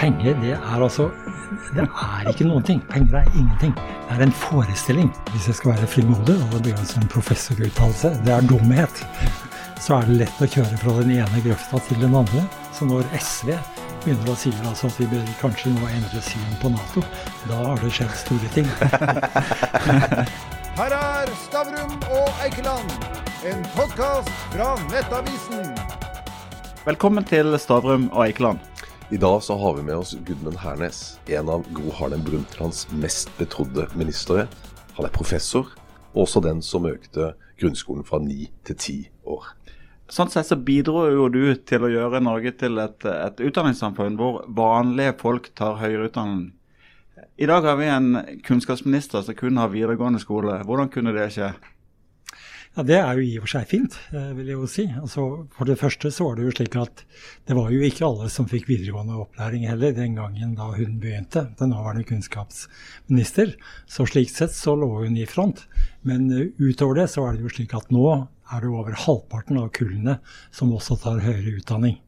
Penger, det er altså Det er ikke noen ting. Penger er ingenting. Det er en forestilling. Hvis jeg skal være frimodig, og det blir en sånn professoruttalelse, det er dumhet. Så er det lett å kjøre fra den ene grøfta til den andre. Så når SV begynner å si altså at vi bør kanskje nå endre syn på Nato, da har det skjedd store ting. Her er Stavrum og Eikeland, en podkast fra Nettavisen. Velkommen til Stavrum og Eikeland. I dag så har vi med oss Gudmund Hernes, en av Gro Harlem Brundtlands mest betrodde ministre. Han er professor, og også den som økte grunnskolen fra ni til ti år. Sånn sett så bidro jo du til å gjøre Norge til et, et utdanningssamfunn hvor vanlige folk tar høyere utdanning. I dag har vi en kunnskapsminister som kun har videregående skole. Hvordan kunne det skje? Ja, Det er jo i og for seg fint, eh, vil jeg jo si. Altså, for det første så var det jo slik at det var jo ikke alle som fikk videregående opplæring heller den gangen da hun begynte, den nåværende kunnskapsminister. Så slik sett så lå hun i front. Men uh, utover det så er det jo slik at nå er det over halvparten av kullene som også tar høyere utdanning.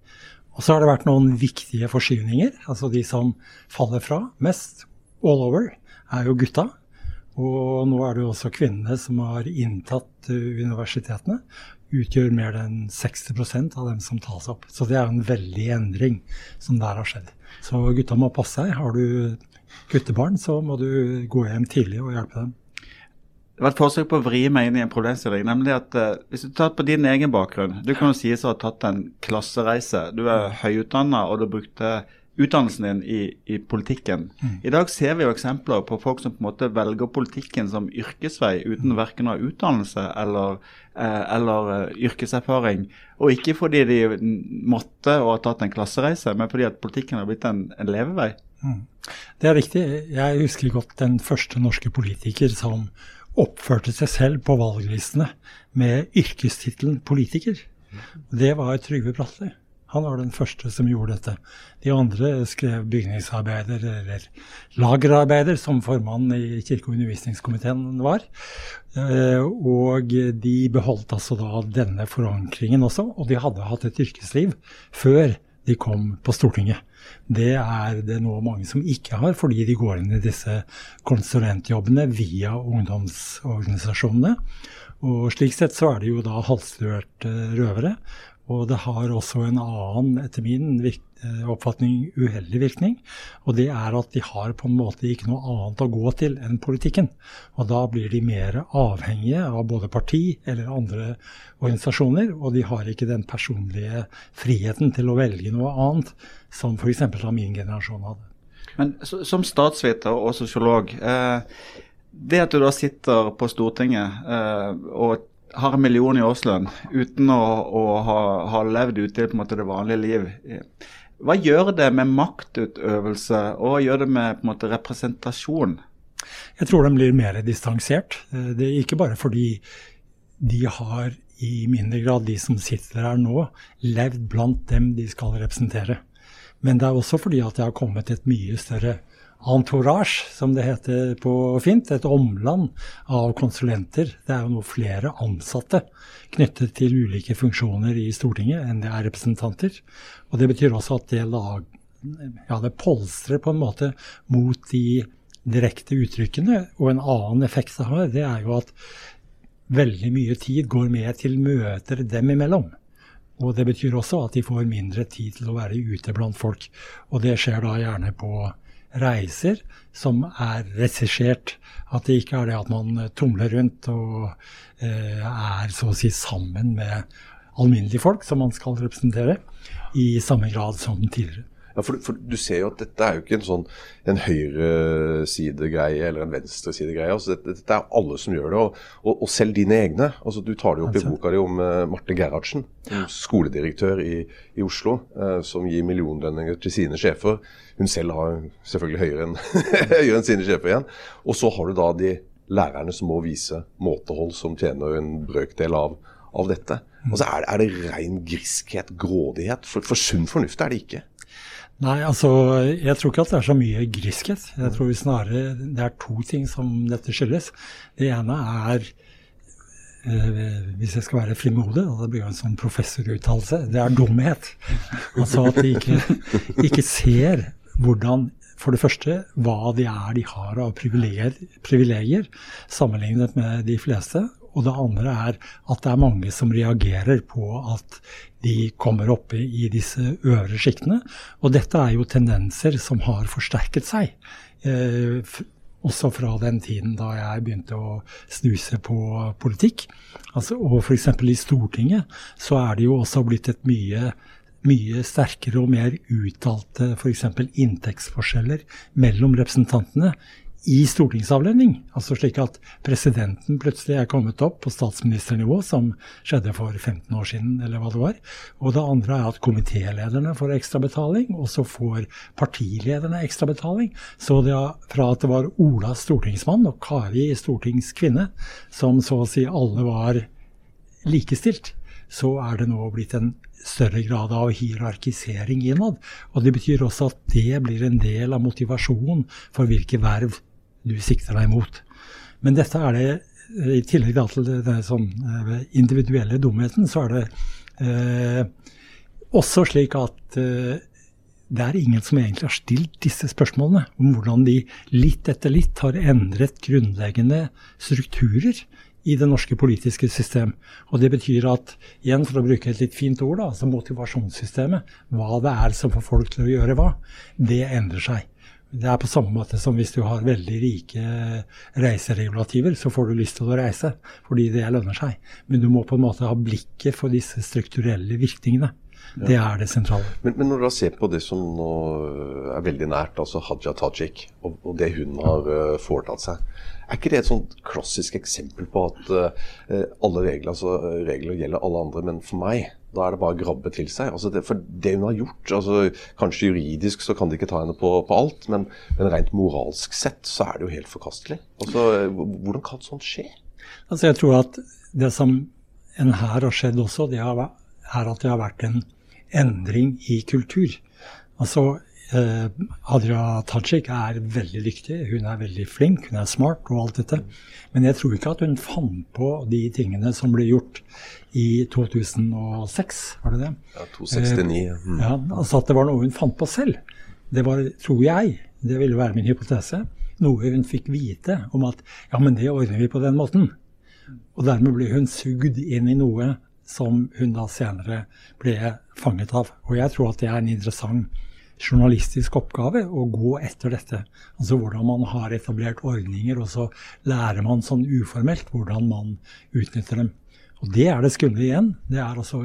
Og så har det vært noen viktige forskyvninger. Altså de som faller fra mest, all over, er jo gutta. Og nå er det jo også kvinnene som har inntatt uh, universitetene. Utgjør mer enn 60% av dem som tas opp. Så det er en veldig endring som der har skjedd. Så gutta må passe seg. Har du guttebarn, så må du gå hjem tidlig og hjelpe dem. Det var et forsøk på å vri meg inn i en problemstilling. nemlig at uh, Hvis du tar på din egen bakgrunn Du kan jo sies å ha tatt en klassereise. Du er høyutdanna, og du brukte utdannelsen din i, i politikken. Mm. I dag ser vi jo eksempler på folk som på en måte velger politikken som yrkesvei uten mm. verken å ha utdannelse eller, eh, eller uh, yrkeserfaring. Og ikke fordi de måtte og har tatt en klassereise, men fordi at politikken har blitt en, en levevei. Mm. Det er riktig. Jeg husker godt den første norske politiker som oppførte seg selv på valglistene med yrkestittelen politiker. Det var Trygve Bratteli. Han var den første som gjorde dette. De andre skrev bygningsarbeider eller lagerarbeider, som formann i kirke- og undervisningskomiteen var. Eh, og de beholdt altså da denne forankringen også, og de hadde hatt et yrkesliv før de kom på Stortinget. Det er det nå mange som ikke har, fordi de går inn i disse konsulentjobbene via ungdomsorganisasjonene. Og slik sett så er det jo da halvstørte røvere. Og det har også en annen, etter min eh, oppfatning, uheldig virkning. Og det er at de har på en måte ikke noe annet å gå til enn politikken. Og da blir de mer avhengige av både parti eller andre organisasjoner. Og de har ikke den personlige friheten til å velge noe annet, som f.eks. da min generasjon hadde. Men som statsviter og sosiolog, eh, det at du da sitter på Stortinget eh, og har en million i årslønn uten å, å ha, ha, levd ute i måte, det vanlige liv. Hva gjør det med maktutøvelse, og hva gjør det med måte, representasjon? Jeg tror de blir mer distansert. Det er ikke bare fordi de har i mindre grad, de som sitter her nå, levd blant dem de skal representere. Men det er også fordi at det har kommet et mye større entourage, som det heter på fint. Et omland av konsulenter. Det er jo nå flere ansatte knyttet til ulike funksjoner i Stortinget enn det er representanter. Og det betyr også at det, lag, ja, det polstrer på en måte mot de direkte uttrykkene. Og en annen effekt det har, det er jo at veldig mye tid går med til møter dem imellom. Og det betyr også at de får mindre tid til å være ute blant folk. Og det skjer da gjerne på reiser som er regissert. At det ikke er det at man tumler rundt og eh, er så å si sammen med alminnelige folk som man skal representere, i samme grad som tidligere. Ja, for, for, Du ser jo at dette er jo ikke en sånn en høyresidegreie eller en venstresidegreie. Altså, dette, dette, er alle som gjør det, og, og, og selv dine egne. Altså, du tar det opp i boka di om uh, Marte Gerhardsen, skoledirektør i, i Oslo, uh, som gir millionlønninger til sine sjefer. Hun selv har selvfølgelig høyere enn, høyere enn sine sjefer igjen. Og så har du da de lærerne som må vise måtehold, som tjener en brøkdel av, av dette. Altså, er, er det ren griskhet, grådighet? For, for sunn fornuft er det ikke. Nei, altså jeg tror ikke at det er så mye griskhet. Jeg tror snarere det er to ting som dette skyldes. Det ene er eh, hvis jeg skal være frimodig, og det blir jo en sånn professoruttalelse, det er dumhet. Altså at de ikke, ikke ser hvordan for det første hva det er de har av privilegier, privilegier sammenlignet med de fleste. Og det andre er at det er mange som reagerer på at de kommer opp i disse øvre sjiktene. Og dette er jo tendenser som har forsterket seg. Eh, også fra den tiden da jeg begynte å snuse på politikk. Altså, og f.eks. i Stortinget så er det jo også blitt et mye mye sterkere og mer uttalte f.eks. inntektsforskjeller mellom representantene i stortingsavlønning. Altså slik at presidenten plutselig er kommet opp på statsministernivå, som skjedde for 15 år siden, eller hva det var. Og det andre er at komitélederne får ekstrabetaling, og så får partilederne ekstrabetaling. Så det er fra at det var Ola stortingsmann og Kari stortingskvinne, som så å si alle var likestilt, så er det nå blitt en større grad av hierarkisering innad. Og det betyr også at det blir en del av motivasjonen for hvilke verv du sikter deg mot. Men dette er det, i tillegg til den sånn eh, individuelle dumheten, så er det eh, også slik at eh, det er ingen som egentlig har stilt disse spørsmålene om hvordan de litt etter litt har endret grunnleggende strukturer i det norske politiske system. Og det betyr at, igjen for å bruke et litt fint ord, da, altså motivasjonssystemet, hva det er som får folk til å gjøre hva, det endrer seg. Det er på samme måte som hvis du har veldig rike reiseregulativer, så får du lyst til å reise fordi det lønner seg. Men du må på en måte ha blikket for disse strukturelle virkningene. Ja. Det er det sentrale. Men, men, når du da ser på det som nå er veldig nært, altså Haja Tajik, og, og det hun har uh, foretatt seg, er ikke det et sånt klassisk eksempel på at uh, alle regler, altså, regler gjelder alle andre, men for meg da er det bare å grabbe til seg. Altså det, for det hun har gjort altså Kanskje juridisk så kan de ikke ta henne på, på alt, men, men, rent moralsk sett så er det jo helt forkastelig. Altså, hvordan kan sånt skje? Altså Jeg tror at det som en her har skjedd også, det er at det har vært en endring i kultur. Altså Eh, Hadia Tajik er veldig dyktig, hun er veldig flink, hun er smart og alt dette. Men jeg tror ikke at hun fant på de tingene som ble gjort i 2006, var det det? Ja, 269. Mm. Ja, altså at det var noe hun fant på selv. Det var, tror jeg, det ville være min hypotese, noe hun fikk vite om at ja, men det ordner vi på den måten. Og dermed ble hun sugd inn i noe som hun da senere ble fanget av. Og jeg tror at det er en interessant journalistisk oppgave å gå etter dette. Altså hvordan man har etablert ordninger, og så lærer man sånn uformelt hvordan man utnytter dem. Og det er det skumle igjen. Det er altså,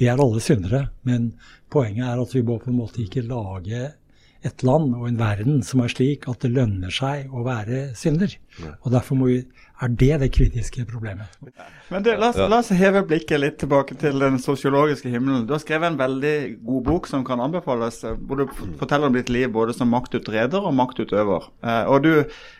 vi er alle syndere, men poenget er at vi må på en måte ikke lage et land og en verden som er slik at det lønner seg å være synder. Og derfor vi, er det det kritiske problemet. Men du, la, oss, la, oss, heve blikket litt tilbake til den sosiologiske himmelen. Du har skrevet en veldig god bok som kan anbefales, hvor du forteller om ditt liv både som maktutreder og maktutøver. Eh, og du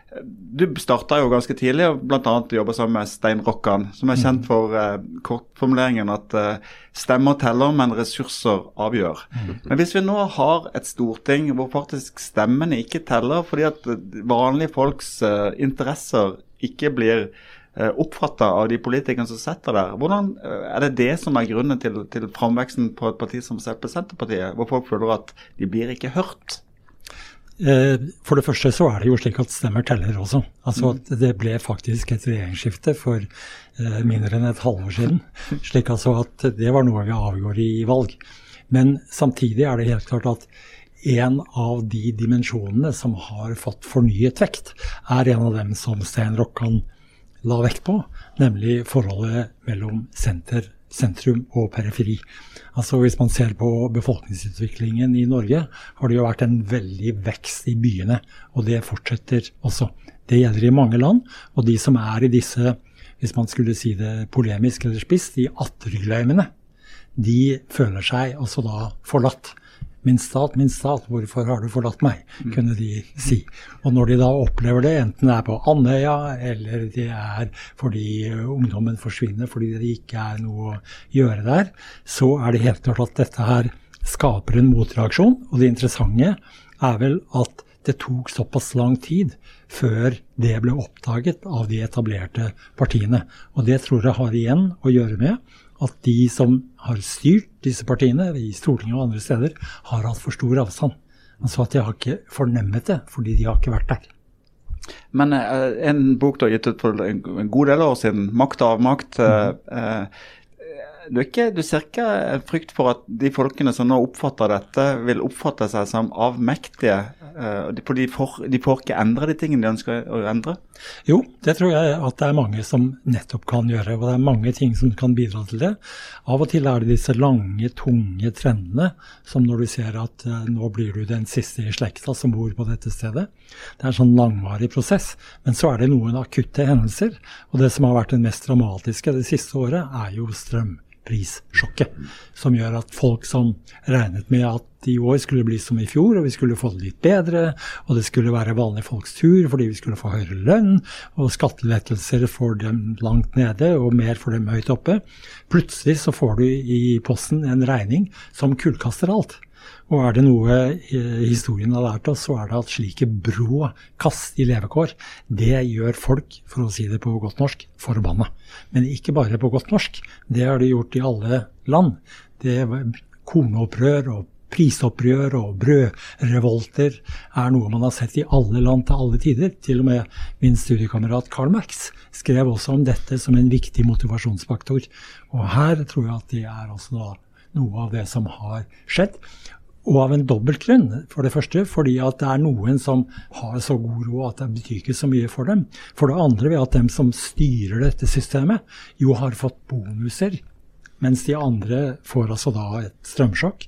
du starta jo ganske tidlig og bl.a. jobba sammen med Stein Rokkan, som er kjent mm. for eh, kortformuleringen at eh, stemmer teller, men ressurser avgjør. Mm. Men hvis vi nå har et storting hvor faktisk stemmene ikke teller fordi at vanlige folks eh, interesser ikke blir uh, oppfatta av de politikerne som setter der, hvordan er det det som er grunnen til, til framveksten på et parti som Senterpartiet, hvor folk føler at de blir ikke hørt? Eh, for det første så er det jo slik at stemmer teller også. Altså at Det ble faktisk et regjeringsskifte for eh, mindre enn et halvår siden. Slik altså at det var noe vi avgjorde i valg. Men samtidig er det helt klart at en av de dimensjonene som har fått fornyet vekt, er en av dem som Stein Rokkan la vekt på, nemlig forholdet mellom senter, sentrum og periferi. Altså Hvis man ser på befolkningsutviklingen i Norge, har det jo vært en veldig vekst i byene. Og det fortsetter også. Det gjelder i mange land. Og de som er i disse, hvis man skulle si det polemisk eller spisst, de attergløymene, de føler seg altså da forlatt. Min stat, min stat, hvorfor har du forlatt meg? Kunne de si. Og når de da opplever det, enten det er på Andøya, eller det er fordi ungdommen forsvinner fordi det ikke er noe å gjøre der, så er det helt klart at dette her skaper en motreaksjon. Og det interessante er vel at det tok såpass lang tid før det ble oppdaget av de etablerte partiene. Og det tror jeg har igjen å gjøre med at de som har styrt disse partiene, i Stortinget og andre steder, har hatt for stor avstand. Sa at de har ikke fornemmet det, fordi de har ikke vært der. Men eh, en bok du har gitt ut for en god del år siden, 'Makt og avmakt'. mm. eh, du, ikke, du ser ikke frykt for at de folkene som nå oppfatter dette, vil oppfatte seg som avmektige? eh, de- får, de får ikke endre de tingene de ønsker å endre? Jo, det tror jeg at det er mange som nettopp kan gjøre. Og det er mange ting som kan bidra til det. Av og til er det disse lange, tunge trendene, som når du ser at eh, nå blir du den siste i slekta som bor på dette stedet. Det er en sånn langvarig prosess. Men så er det noen akutte hendelser. Og det som har vært det mest dramatiske det siste året, er jo strømprissjokket. Som gjør at folk som regnet med at i år skulle bli som i fjor, og vi skulle få det litt bedre, og det skulle være vanlige folks tur fordi vi skulle få høyere lønn, og skattelettelser for dem langt nede og mer for dem høyt oppe. Plutselig så får du i posten en regning som kullkaster alt. Og er det noe eh, historien har lært oss, så er det at slike brå kast i levekår, det gjør folk, for å si det på godt norsk, forbanna. Men ikke bare på godt norsk. Det har de gjort i alle land. Det Kornopprør og prisopprør og brødrevolter er noe man har sett i alle land til alle tider. Til og med min studiekamerat Karl Marx skrev også om dette som en viktig motivasjonsfaktor. Og her tror jeg at det er også da noe av det som har skjedd. Og av en dobbeltgrunn. For det første fordi at det er noen som har så god råd at det betyr ikke så mye for dem. For det andre ved at dem som styrer dette systemet, jo har fått bonuser. Mens de andre får altså da et strømsjokk.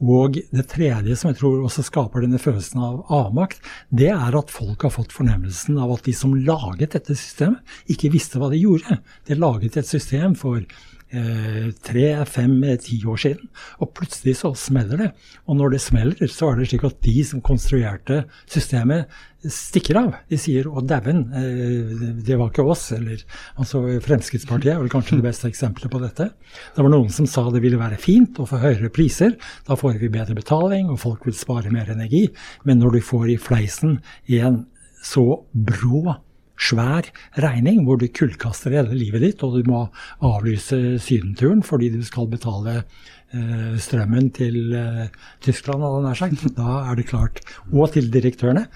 Og det tredje som jeg tror også skaper denne følelsen av avmakt, det er at folk har fått fornemmelsen av at de som laget dette systemet, ikke visste hva de gjorde. De laget et system for eh, tre, fem, eh, ti år siden. Og plutselig så smeller det. Og når det smeller, så er det slik at de som konstruerte systemet, stikker av. De sier 'å dæven, eh, det var ikke oss'. Eller altså Fremskrittspartiet er vel kanskje det beste eksempelet på dette. Det var noen som sa det ville være fint å få høyere priser. Da får vi bedre betaling, og folk vil spare mer energi. Men når du får i fleisen en så brå svær regning hvor du kullkaster hele livet ditt, og du må avlyse sydenturen fordi du skal betale eh, strømmen til eh, Tyskland, hadde jeg nær sagt. Da er det klart. Og til direktørene.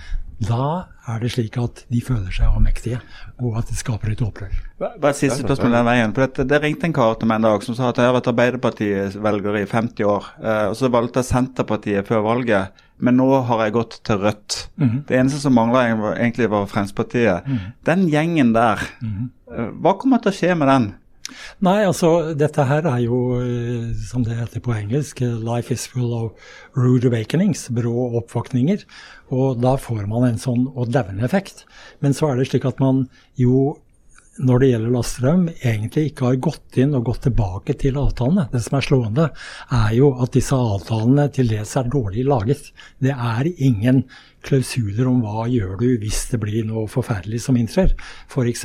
Da er det slik at de føler seg avmektige, og at det skaper et opprør. Bare siste spørsmål den veien. For det, det ringte en kar til meg en dag som sa at jeg har vært Arbeiderparti-velger i 50 år. Eh, og så valgte Senterpartiet før valget, men nå har jeg gått til Rødt. Det eneste som mangla egentlig var Fremskrittspartiet. Den gjengen der, eh, hva kommer til å skje med den? Nei, altså dette her er jo, eh, som det heter på engelsk, eh, 'life is full of rude awakenings', brå oppvåkninger. Og da får man en sånn å daune-effekt. Men så er det slik at man jo når det gjelder lastrøm, egentlig ikke har gått inn og gått tilbake til avtalene. Det som er slående, er jo at disse avtalene til dels er dårlig laget. Det er ingen klausuler om hva gjør du hvis det blir noe forferdelig som inntrer. F.eks.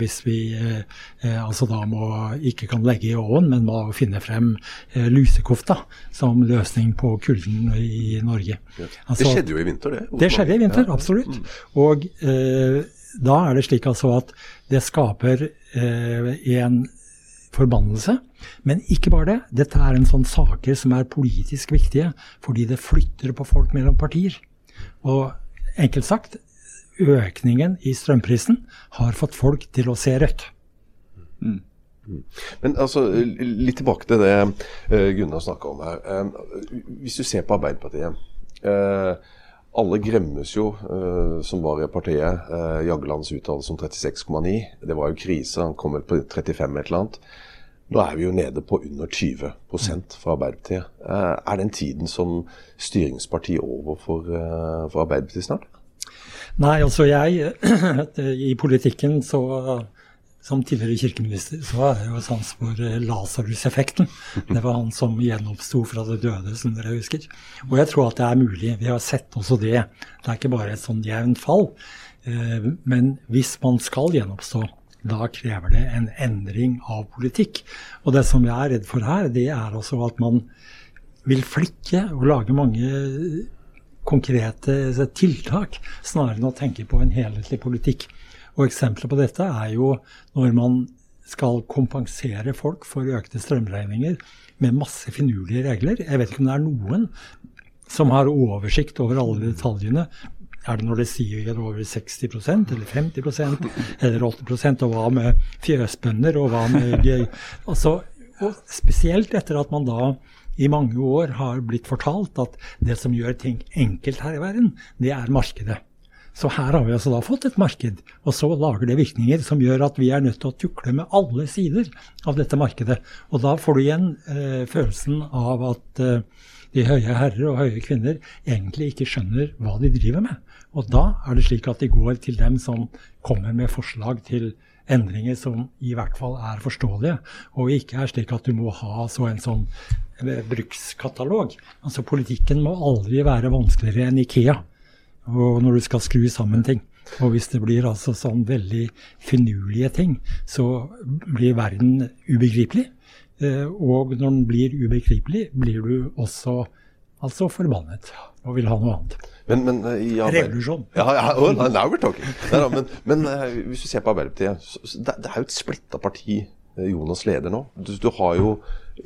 hvis vi eh, eh, altså da må, ikke kan legge i ovnen, men må finne frem eh, lusekofta som løsning på kulden i Norge. Det Altså- skjedde jo i vinter, det. det skjedde i vinter, absolutt. Og eh, da er det slik altså at det skaper eh, en forbannelse. Men ikke bare det. Dette er en sånn saker som er politisk viktige, fordi det flytter på folk mellom partier. Og enkelt sagt, økningen i strømprisen har fått folk til å se rødt. Men altså, litt tilbake til det eh, Gunnar snakka om her. Eh, hvis du ser på Arbeiderpartiet eh, Alle gremmes jo, eh, som var i partiet. Uh, Jaglands uttalelse om 36,9. Det var jo krise. Han kom vel på 35 et eller annet. Nå er vi jo nede på under 20 fra Arbeiderpartiet. Eh, er den tiden som styringsparti over for, eh, for Arbeiderpartiet snart? Nei, altså jeg I politikken så som tidligere kirkeminister så har jeg jo sans for eh, Lasarus-effekten. Det var han som gjenoppsto fra det døde, som dere husker. Og jeg tror at det er mulig. Vi har sett også det. Det er ikke bare et sånn jevnt fall. Eh, Men hvis man skal gjenoppstå, da krever det en endring av politikk. Og det som jeg er redd for her, det er altså at man vil flikke og lage mange konkrete tiltak, snarere enn å tenke på en helhetlig politikk. Og Eksempler på dette er jo når man skal kompensere folk for økte strømregninger med masse finurlige regler. Jeg vet ikke om det er noen som har oversikt over alle detaljene. Er det når det sier over 60% eller 50% eller 80% og hva med fjøsbønder, og hva med altså, og Spesielt etter at man da i mange år har blitt fortalt at det som gjør ting enkelt her i verden, det er markedet. Så her har vi altså da fått et marked, og så lager det virkninger som gjør at vi er nødt til å tukle med alle sider av dette markedet. Og da får du igjen eh, følelsen av at eh, de høye herrer og høye kvinner egentlig ikke skjønner hva de driver med. Og da er det slik at de går til dem som kommer med forslag til endringer som i hvert fall er forståelige, og ikke er slik at du må ha så en sånn eh, brukskatalog. Altså Politikken må aldri være vanskeligere enn Ikea og når du skal skru sammen ting. Og hvis det blir altså sånn veldig finurlige ting, så blir verden ubegripelig. Eh, og når den blir ubegripelig, blir du også altså forbannet og vil ha noe annet. Men, men, eh, ja, Revolusjon. Ja, ja, oh, now we're talking. Nei, men, men, eh, hvis du ser på Arbeiderpartiet, det, det er jo et splitta parti Jonas leder nå. Du, du har jo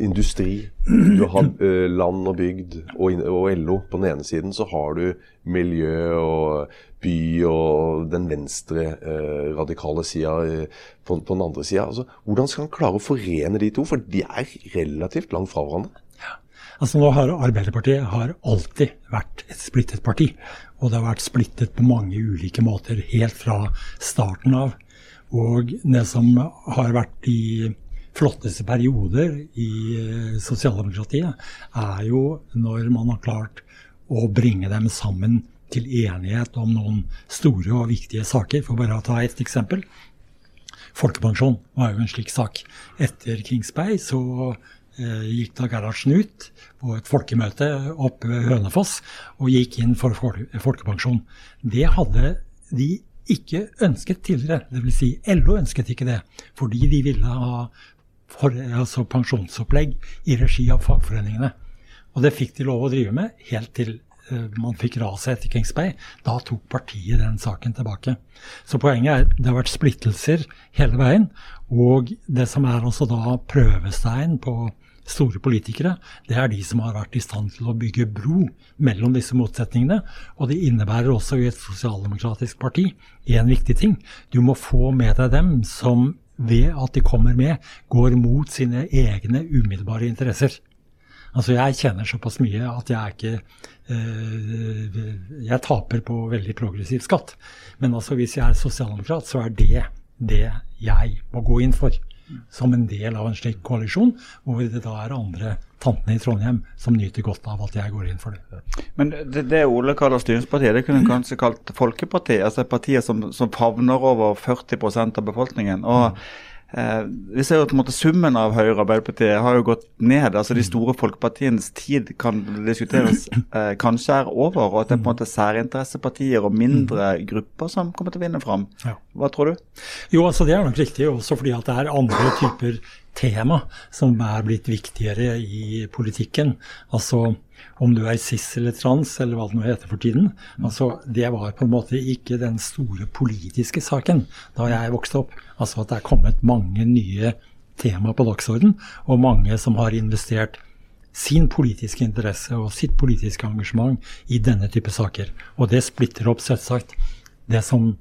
industri, du har uh, land og bygd og, og, LO på den ene siden. Så har du miljø og by og den venstre uh, radikale sida uh, på, på, den andre sida. Altså, hvordan skal han klare å forene de to? For de er relativt langt fra hverandre. Ja. Altså nå har Arbeiderpartiet har alltid vært et splittet parti. Og det har vært splittet på mange ulike måter helt fra starten av. Og det som har vært i flotteste perioder i eh, sosialdemokratiet, er jo når man har klart å bringe dem sammen til enighet om noen store og viktige saker. For bare å ta ett eksempel. Folkepensjon var jo en slik sak. Etter Kings Bay så eh, gikk da Gerhardsen ut på et folkemøte oppe ved Hønefoss og gikk inn for folkepensjon. Det hadde de ikke ønsket tidligere. Dvs. Si, LO ønsket ikke det, fordi de ville ha for, altså pensjonsopplegg i regi av fagforeningene. Og det fikk de lov å drive med helt til uh, man fikk raset etter Kings Bay. Da tok partiet den saken tilbake. Så poenget er det har vært splittelser hele veien. Og det som er også da prøvestein på store politikere, det er de som har vært i stand til å bygge bro mellom disse motsetningene. Og det innebærer også i et sosialdemokratisk parti en viktig ting. Du må få med deg dem som ved at de kommer med, går mot sine egne umiddelbare interesser. Altså Jeg kjenner såpass mye at jeg ikke øh, Jeg taper på veldig progressiv skatt. Men altså hvis jeg er sosialdemokrat, så er det det jeg må gå inn for som en del av en slik koalisjon, hvor det da er andre tantene i Trondheim som nyter godt av at jeg går inn for det. Men det, det Ole kaller styringspartiet, det kunne en kanskje kalt folkepartiet? Altså partiet som, som favner over 40% av befolkningen. og mm. Eh, vi ser jo at måte, Summen av Høyre og Arbeiderpartiet har jo gått ned. altså De store folkepartienes tid kan diskuteres eh, kanskje er over, og at det er på en måte særinteressepartier og mindre mm. grupper som kommer til å vinne fram. Hva tror du? Jo, altså Det er nok riktig, også fordi at det er andre typer tema som er blitt viktigere i politikken. Altså om du er cis eller trans, eller hva det nå heter for tiden. Altså, det var på en måte ikke den store politiske saken da jeg vokste opp. Altså at det er kommet mange nye tema på dagsorden, og mange som har investert sin politiske interesse og sitt politiske engasjement i denne type saker. Og det splitter opp selvsagt det som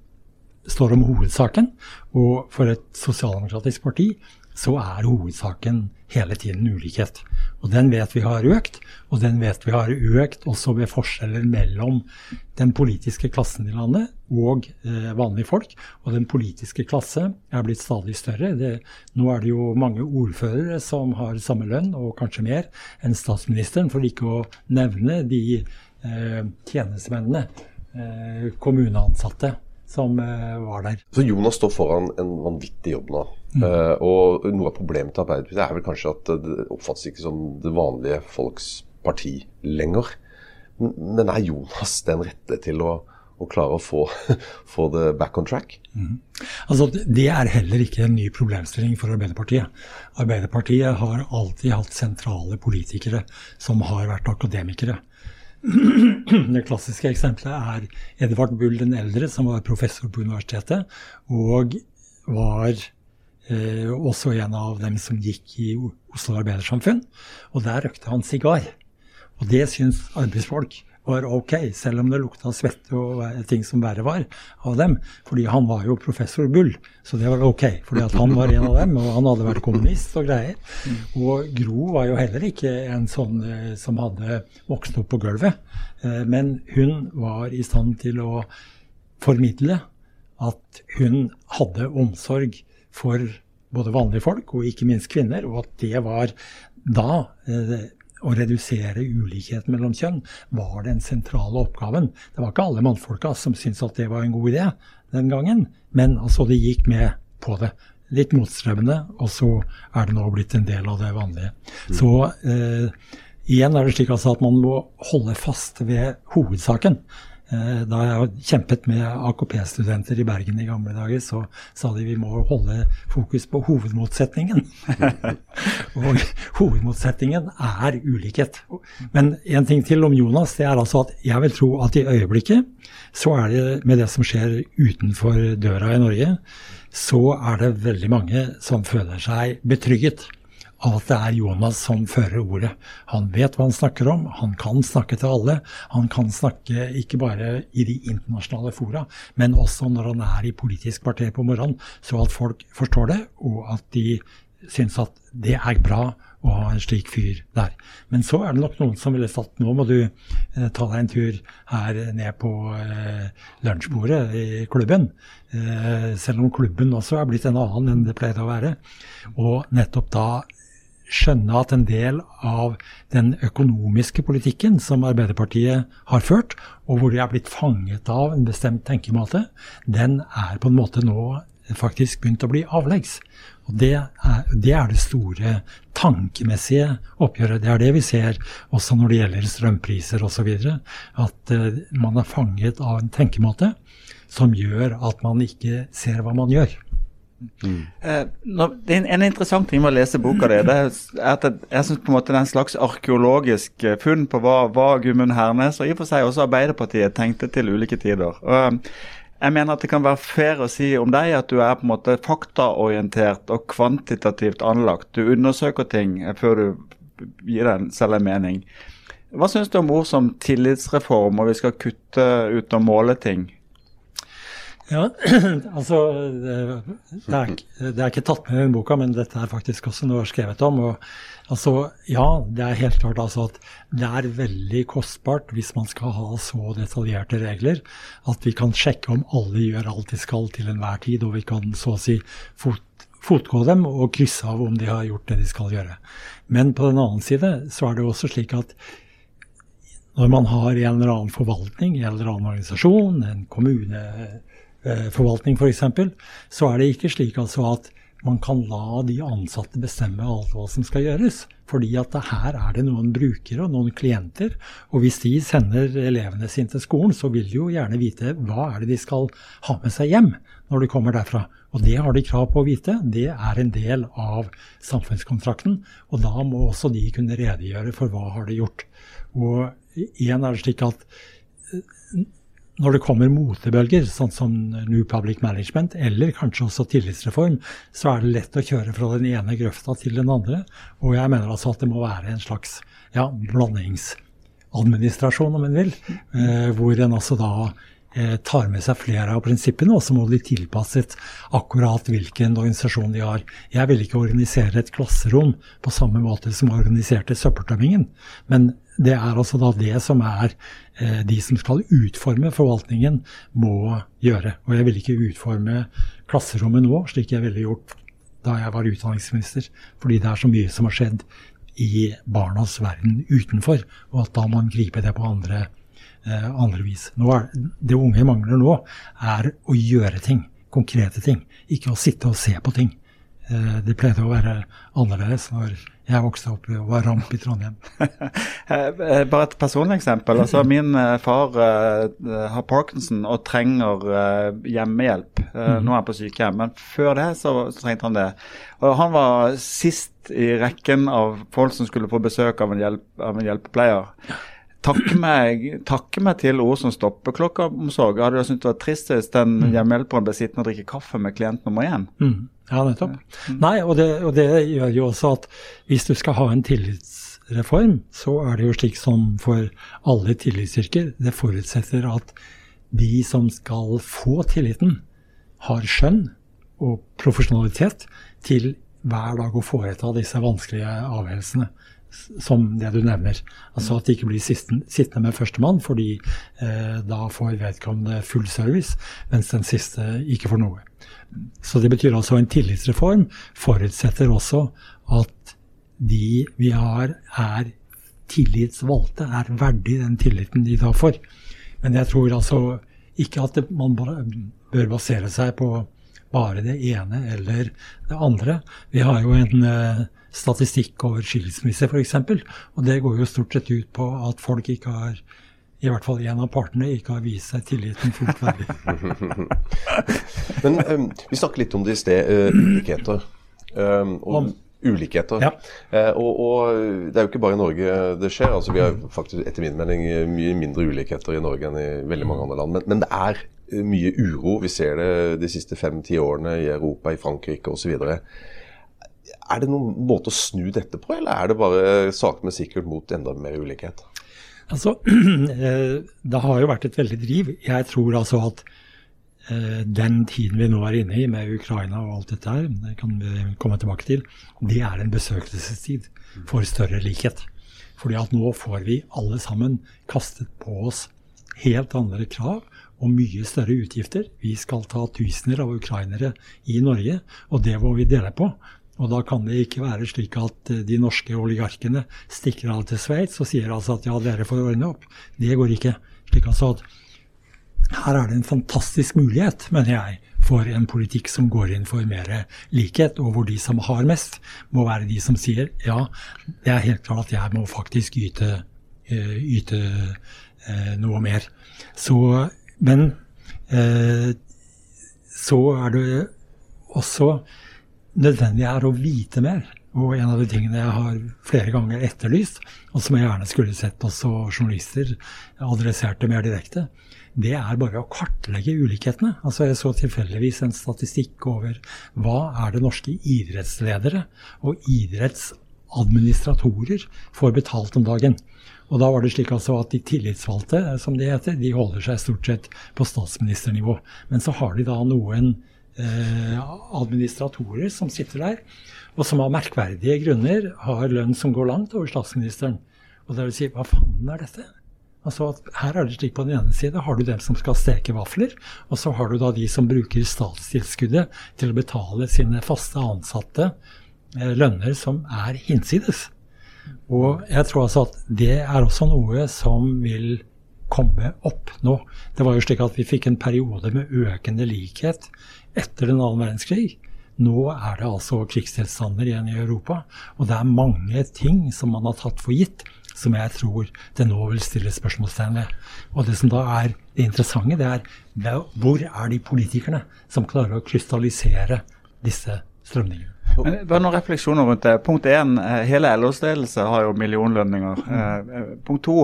står om hovedsaken. Og for et sosialdemokratisk parti så er hovedsaken hele tiden ulikhet. Og den vet vi har økt, og den vet vi har økt også ved forskjeller mellom den politiske klassen i landet og eh, vanlige folk. Og den politiske klasse er blitt stadig større. Det, nå er det jo mange ordførere som har samme lønn, og kanskje mer, enn statsministeren, for ikke å nevne de eh, tjenestemennene, eh, kommuneansatte, som eh, var der. Så Jonas står foran en vanvittig jobb nå. Mm. Uh, og noe av problemet til Arbeiderpartiet er vel kanskje at det oppfattes ikke som det vanlige folks parti lenger. Men er Jonas den rette til å, å klare å få, få, det back on track? Mm. Altså, det er heller ikke en ny problemstilling for Arbeiderpartiet. Arbeiderpartiet har alltid hatt sentrale politikere som har vært akademikere. Det klassiske eksempelet er Edvard Bull den eldre, som var professor på universitetet, og var Eh, også en av dem som gikk i Oslo Arbeidersamfunn. Og der røkte han sigar. Og det syns arbeidsfolk var ok, selv om det lukta svette og ting som verre var av dem. Fordi han var jo professor Bull, så det var ok. Fordi at han var en av dem, og han hadde vært kommunist og greier. Og Gro var jo heller ikke en sånn eh, som hadde vokst opp på gulvet. Eh, men hun var i stand til å formidle at hun hadde omsorg for både vanlige folk og ikke minst kvinner, og at det var da eh, å redusere ulikheten mellom kjønn var den sentrale oppgaven. Det var ikke alle mannfolka som syntes at det var en god idé den gangen, men altså de gikk med på det. Litt motstrømmende, og så er det nå blitt en del av det vanlige. Mm. Så eh, igjen er det slik altså at man må holde fast ved hovedsaken. Eh, da jeg kjempet med AKP-studenter i Bergen i gamle dager, så sa de vi må holde fokus på hovedmotsetningen. og hovedmotsetningen er ulikhet. Men en ting til om Jonas, det er altså at jeg vil tro at i øyeblikket så er det med det som skjer utenfor døra i Norge, så er det veldig mange som føler seg betrygget av at det er Jonas som fører ordet. Han vet hva han snakker om, han kan snakke til alle. Han kan snakke ikke bare i de internasjonale fora, men også når han er i Politisk kvarter på morgenen, så at folk forstår det, og at de syns at det er bra å ha en slik fyr der. Men så er det nok noen som ville sagt nå må du eh, ta deg en tur her ned på eh, lunsjbordet i klubben. Eh, selv om klubben også er blitt en annen enn det pleide å være. Og nettopp da skjønne at en del av den økonomiske politikken som Arbeiderpartiet har ført, og hvor de er blitt fanget av en bestemt tenkemåte, den er på en måte nå faktisk begynt å bli avleggs. Og det er, det er det store tankemessige oppgjøret. Det er det vi ser også når det gjelder strømpriser osv. At uh, man er fanget av en tenkemåte som gjør at man ikke ser hva man gjør. Mm. Eh, en, en, interessant ting med å lese boka di, er at jeg synes på det er en slags arkeologisk eh, funn på hva, hva Gudmund Hernes og i og for seg også Arbeiderpartiet tenkte til ulike tider. Og eh, jeg mener at det kan være fair å si om deg at du er på en måte faktaorientert og kvantitativt anlagt. Du undersøker ting før du gir deg selv en mening. Hva syns du om ord som tillitsreform og vi skal kutte ut og måle ting? Ja, altså det er, det er, ikke tatt med i den boka, men dette er faktisk også noe jeg har skrevet om. og altså, Ja, det er helt klart altså at det er veldig kostbart hvis man skal ha så detaljerte regler at vi kan sjekke om alle gjør alt de skal til enhver tid, og vi kan så å si fot, fotgå dem og krysse av om de har gjort det de skal gjøre. Men på den annen side så er det også slik at når man har en eller annen forvaltning, en eller annen organisasjon, en kommune forvaltning f.eks., så er det ikke slik altså at man kan la de ansatte bestemme alt hva som skal gjøres. Fordi at her er det noen brukere og noen klienter. Og hvis de sender elevene sine til skolen, så vil de jo gjerne vite hva er det de skal ha med seg hjem når de kommer derfra. Og det har de krav på å vite. Det er en del av samfunnskontrakten. Og da må også de kunne redegjøre for hva har de gjort. Og igjen er det slik at når det kommer motebølger, sånn som New Public Management, eller kanskje også tillitsreform, så er det lett å kjøre fra den ene grøfta til den andre. Og jeg mener altså at det må være en slags ja, blandingsadministrasjon, om en vil, eh, hvor en altså da eh, tar med seg flere av prinsippene, og så må de tilpasses akkurat hvilken organisasjon de har. Jeg vil ikke organisere et klasserom på samme måte som organiserte søppeltømmingen, men det er altså da det som er eh, de som skal utforme forvaltningen, må gjøre. Og jeg vil ikke utforme klasserommet nå, slik jeg ville gjort da jeg var utdanningsminister. Fordi det er så mye som har skjedd i barnas verden utenfor, og at da må man gripe det på andre, eh, andre vis. Er, det unge mangler nå, er å gjøre ting. Konkrete ting. Ikke å sitte og se på ting. Eh, det pleide å være annerledes når jeg vokste opp og var ramp i Trondheim. Eh, eh, bare et personlig eksempel. Altså, min far uh, har parkinson og trenger uh, hjemmehjelp. Uh, mm. Nå er han på sykehjem, men før det så, så, trengte han det. Og Han var sist i rekken av folk som skulle få besøk av en, hjelp, av en hjelpepleier takke meg, takke meg til ord som stoppeklokkeomsorg. Hadde du syntes det var trist hvis den mm. hjemmehjelperen ble sittende og drikke kaffe med klient nummer én? Mm. Ja, nettopp. Mm. Nei, og det, og det, gjør jo også at hvis du skal ha en tillitsreform, så er det jo slik som for alle tillitsyrker. Det forutsetter at de som skal få tilliten, har skjønn og profesjonalitet til hver dag å foreta disse vanskelige avgjørelsene som det du nevner. Altså at de ikke blir sittende med førstemann, fordi eh, da får vedkommende full service, mens den siste ikke får noe. Så det betyr altså en tillitsreform forutsetter også at de vi har, er tillitsvalgte, er verdig den tilliten de da får. Men jeg tror altså ikke at det, man bør basere seg på bare det ene eller det andre. Vi har jo en uh, statistikk over skilsmisse f.eks., og det går jo stort sett ut på at folk ikke har i hvert fall en av partene ikke har vist seg tilliten fullt verdig. Men um, vi snakket litt om det i sted, uh, ulikheter. Um, og om, ulikheter. Ja. Uh, og, og, det er jo ikke bare i Norge det skjer. altså Vi har faktisk etter min mening mye mindre ulikheter i Norge enn i veldig mange andre land. Men, men det er mye uro. Vi ser det de siste fem-ti årene i Europa, i Frankrike osv. Er det noen måte å snu dette på, eller er det bare sakte, men sikkert mot enda mer ulikhet? Altså, eh, Det har jo vært et veldig driv. Jeg tror altså at eh, den tiden vi nå er inne i med Ukraina og alt dette her, det kan vi komme tilbake til, det er en besøkelsestid for større likhet. Fordi at nå får vi alle sammen kastet på oss helt andre krav og mye større utgifter. Vi skal ta tusener av ukrainere i Norge, og det må vi dele på. Og da kan det ikke være slik at eh, de norske oligarkene stikker av til Sveits og sier altså at ja, dere får ordne opp. Det går ikke. Slik altså at her er det en fantastisk mulighet, mener jeg, for en politikk som går inn for mer likhet, og hvor de som har mest, må være de som sier ja, det er helt klart at jeg må faktisk yte, uh, yte uh, noe mer. Så, men så er det også nødvendig er å vite mer. Og en av de tingene jeg har flere ganger etterlyst, og som jeg gjerne skulle sett også journalister adresserte mer direkte, det er bare å kartlegge ulikhetene. Altså Jeg så tilfeldigvis en statistikk over hva er det norske idrettsledere og idrettsadministratorer får betalt om dagen. Og da var det slik altså at de tillitsvalgte, som de heter, de holder seg stort sett på statsministernivå. Men så har de da noen Eh, administratorer som sitter der, og som av merkverdige grunner har lønn som går langt over statsministeren. Og det vil si, hva faen er dette? Altså Her er det slik på den ene side har du dem som skal steke vafler, og så har du da de som bruker statstilskuddet til å betale sine faste ansatte eh, lønner som er hinsides. Og jeg tror altså at det er også noe som vil komme opp nå. Det var jo slik at vi fikk en periode med økende likhet etter den annen verdenskrig. Nå er det altså krigstilstander igjen i Europa. Og det er mange ting som man har tatt for gitt, som jeg tror det nå vil stille spørsmålstegn ved. Og det som da er det interessante, det er hvor er de politikerne som klarer å krystallisere disse strømningene? Men bare noen refleksjoner rundt det. Punkt én, eh, hele LOs ledelse har jo millionlønninger. Mm. Punkt to,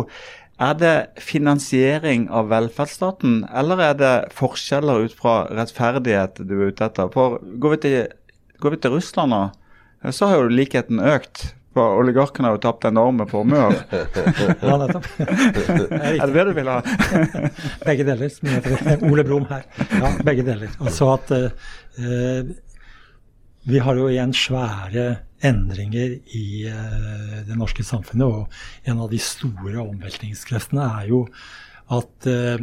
er det finansiering av velferdsstaten, eller er det forskjeller ut fra rettferdighet du er ute etter? For Går vi til, går vi til Russland nå, så har jo likheten økt. For oligarkene har jo tapt enorme formuer. ja, nettopp. er det det du vil ha? begge deler, som heter Ole Brumm her. Ja, begge deler. Altså at uh, vi har jo igjen svære endringer i uh, det norske samfunnet. Og en av de store omveltningskreftene er jo at uh,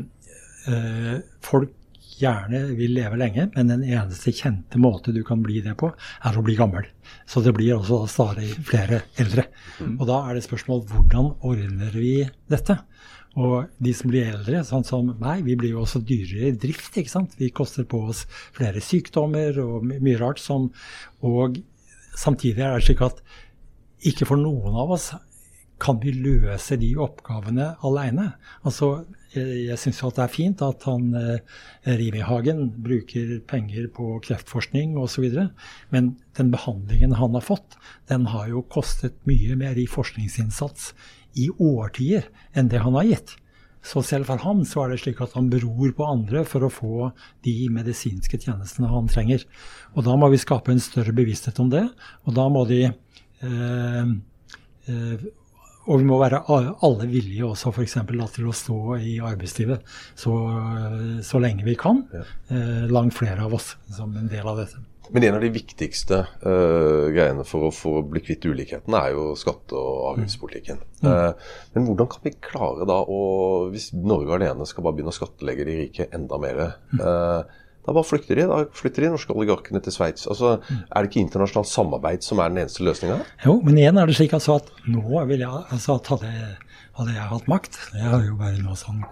uh, folk gjerne vil leve lenge, men den eneste kjente måte du kan bli det på, er å bli gammel. Så det blir også stadig flere eldre. Mm. Og da er det spørsmål hvordan ordner vi dette? Og de som blir eldre, sånn som meg, vi blir jo også dyrere i drift. ikke sant? Vi koster på oss flere sykdommer og mye rart som Og samtidig er det slik at ikke for noen av oss kan vi løse de oppgavene aleine. Altså, jeg, syns det er fint at han eh, Rimi-Hagen bruker penger på kreftforskning osv. Men den behandlingen han har fått, den har jo kostet mye mer i forskningsinnsats i årtier enn det han har gitt. Så selv for ham så er det slik at han beror på andre for å få de medisinske tjenestene han trenger. Og da må vi skape en større bevissthet om det. Og da må de eh, eh, og vi må være alle villige også f.eks. til å stå i arbeidslivet så, så lenge vi kan. Ja. Eh, langt flere av oss som en del av dette. Men en av de viktigste uh, greiene for å, for å bli kvitt ulikheten, er jo skatte- og avgiftspolitikken. Mm. Uh, men hvordan kan vi klare da å, hvis Norge alene skal bare begynne å skattlegge de rike enda mer, uh, da bare flytter de da flytter de norske oligarkene til Sveits. Altså, er det ikke internasjonalt samarbeid som er den eneste løsninga? Jo, men igjen er det slik altså at nå vil jeg altså at hadde, hadde jeg hatt makt Jeg har jo bare noe sånn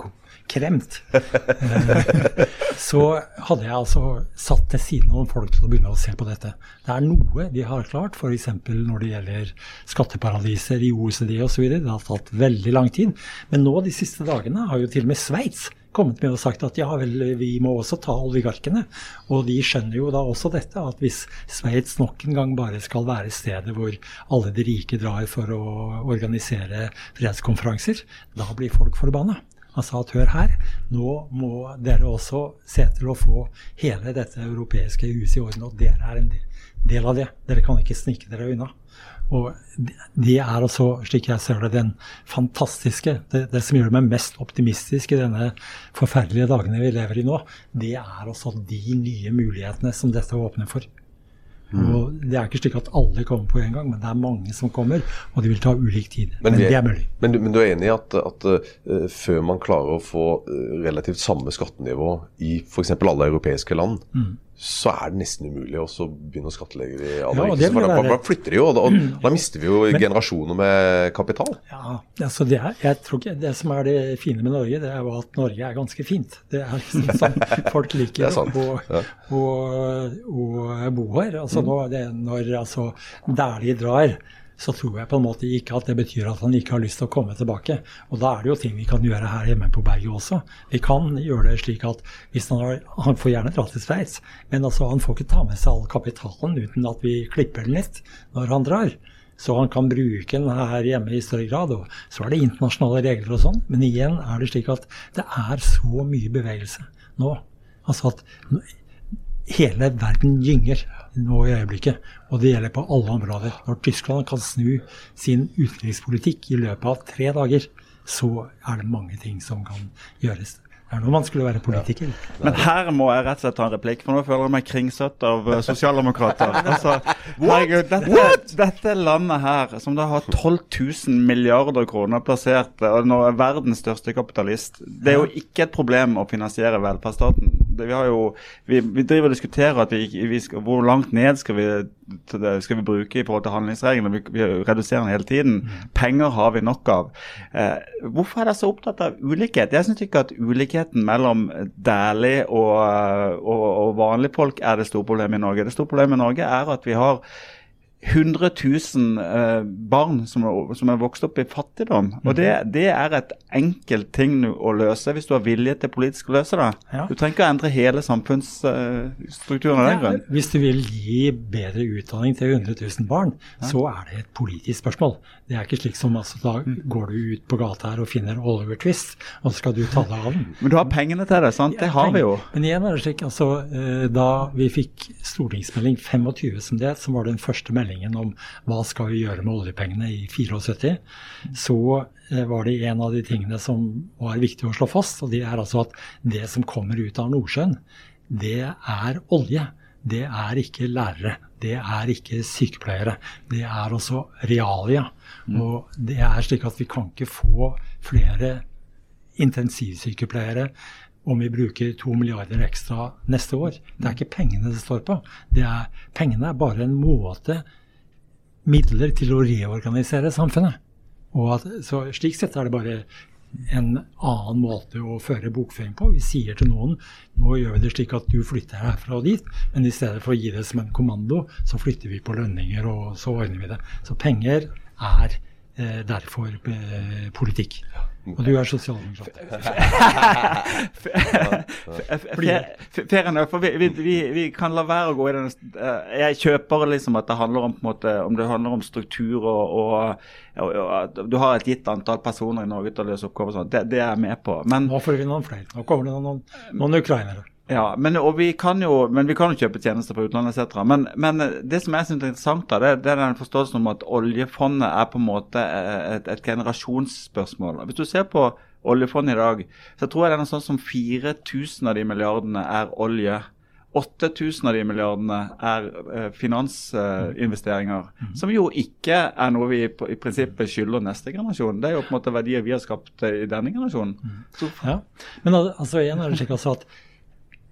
kremt. Eh, så hadde jeg altså satt til siden noen folk til å begynne å se på dette. Det er noe vi har klart, f.eks. når det gjelder skatteparadiser i OECD osv. Det har tatt veldig lang tid. Men nå de siste dagene har jo til og med Sveits kommet med og sagt at ja vel, vi må også ta oligarkene. Og de skjønner jo da også dette, at hvis Sveits nok en gang bare skal være stedet hvor alle de rike drar for å organisere fredskonferanser, da blir folk forbanna. Han sa at hør her, nå må dere også se til å få hele dette europeiske huset i orden. Og dere er en del av det. Dere kan ikke snike dere unna. Og det er altså, slik jeg ser det, den fantastiske det, det, som gjør meg mest optimistisk i denne forferdelige dagene vi lever i nå, det er altså de nye mulighetene som dette åpner for. Mm. Og Det er ikke slik at alle kommer på en gang, men det er mange som kommer. Og de vil ta ulik tid. Men, men det er mulig. Men men du er enig i at, at uh, før man klarer å få uh, relativt samme skattenivå i f.eks. alle europeiske land, mm så er det nesten umulig å begynne å skattlegge de aller ja, rikeste. For da, da, flytter de jo, og da, da mister vi jo Men, generasjoner med kapital. Ja, altså det, er, jeg tror ikke, det som er det fine med Norge, det er jo at Norge er ganske fint. Det er liksom sånn folk liker å, å, å, bo her. Altså, mm. nå, det, når altså, de drar så tror jeg på en måte ikke at det betyr at han ikke har lyst til å komme tilbake. Og da er det jo ting vi kan gjøre her hjemme på berget også. Vi kan gjøre det slik at han, har, han får gjerne dra til Sveits, men altså han får ikke ta med seg all kapitalen uten at vi klipper den litt når han drar. Så han kan bruke den her hjemme i større grad. Og så er det internasjonale regler og sånn. Men igjen er det slik at det er så mye bevegelse nå. Altså at hele verden gynger nå i øyeblikket. Og det gjelder på alle områder. Når Tyskland kan snu sin utenrikspolitikk i løpet av tre dager, så er det mange ting som kan gjøres. Det er noe man skulle være politiker. Ja. Men her må jeg rett og slett ta en replikk, for nå føler jeg meg kringsatt av uh, sosialdemokrater. altså, herregud, dette, dette, landet her, som da har 12 000 milliarder kroner plassert, og nå er verdens største kapitalist, det er jo ikke et problem å finansiere velferdsstaten vi, har jo, vi, vi, driver og diskuterer at vi, vi skal, hvor langt ned skal vi, skal vi, bruke i forhold til handlingsreglene. Vi, vi reduserer den hele tiden. Penger har vi nok av. Eh, hvorfor er dere så opptatt av ulikhet? Jeg syns ikke at ulikheten mellom Dæhlie og, og, og vanlige folk er det store problemet i Norge. Det store problemet i Norge er at vi har 100 000 eh, barn som er, som er, vokst opp i fattigdom. Og det, mhm. det, er et enkelt ting å løse hvis du har vilje til politisk å løse det. Ja. Du trenger ikke å endre hele samfunnsstrukturen av den grunn. Ja, hvis du vil gi bedre utdanning til 100 000 barn, ja. så er det et politisk spørsmål. Det er ikke slik som altså, da mm. går du ut på gata her og finner Oliver Twist, og så skal du ta deg av den. Men du har pengene til det, sant? Det har vi jo. Men igjen er det slik, altså, eh, da vi fikk stortingsmelding 25 som det, som var den første meldingen meldingen om hva skal vi gjøre med oljepengene i 74, så eh, var det en av de tingene som var viktig å slå fast. Og det er altså at det som kommer ut av Nordsjøen, det er olje. Det er ikke lærere. Det er ikke sykepleiere. Det er også realia. Mm. Og det er slik at vi kan ikke få flere intensivsykepleiere om vi bruker to milliarder ekstra neste år. Det er ikke pengene det står på. Det er, pengene er bare en måte midler til å reorganisere samfunnet. At, så Slik sett er det bare en annen måte å føre bokføring på. Vi sier til noen nå gjør vi det slik at du flytter herfra og dit, men i stedet for å gi det som en kommando, så flytter vi på lønninger, og så ordner vi det. Så penger er eh, derfor eh, politikk. Og du er sosialdemokrat. Fair enough. For vi, vi, vi, kan la være å gå i den eh, Jeg kjøper liksom at det handler om, måte, om, det handler om struktur og, og, og, at du har et gitt antall personer i Norge til å løse oppgaver. Sånn. Det, det, er jeg med på. Men, Nå får vi noen flere. Nå kommer det noen, noen ukrainere. Ja, men, vi kan jo, men vi kan jo kjøpe tjenester fra utlandet etc. Men, men det som jeg synes er interessant, da, det, det er den forståelsen om at oljefondet er på en måte et, et generasjonsspørsmål. Hvis du ser på oljefondet i dag, så tror jeg det er noe sånn som 4000 av de milliardene er olje. 8000 av de milliardene er eh, finansinvesteringer, mm. som jo ikke er noe vi i prinsippet skylder neste generasjon. Det er jo på en måte verdier vi har skapt i denne generasjonen. Så, ja. Men altså igjen er det slik altså at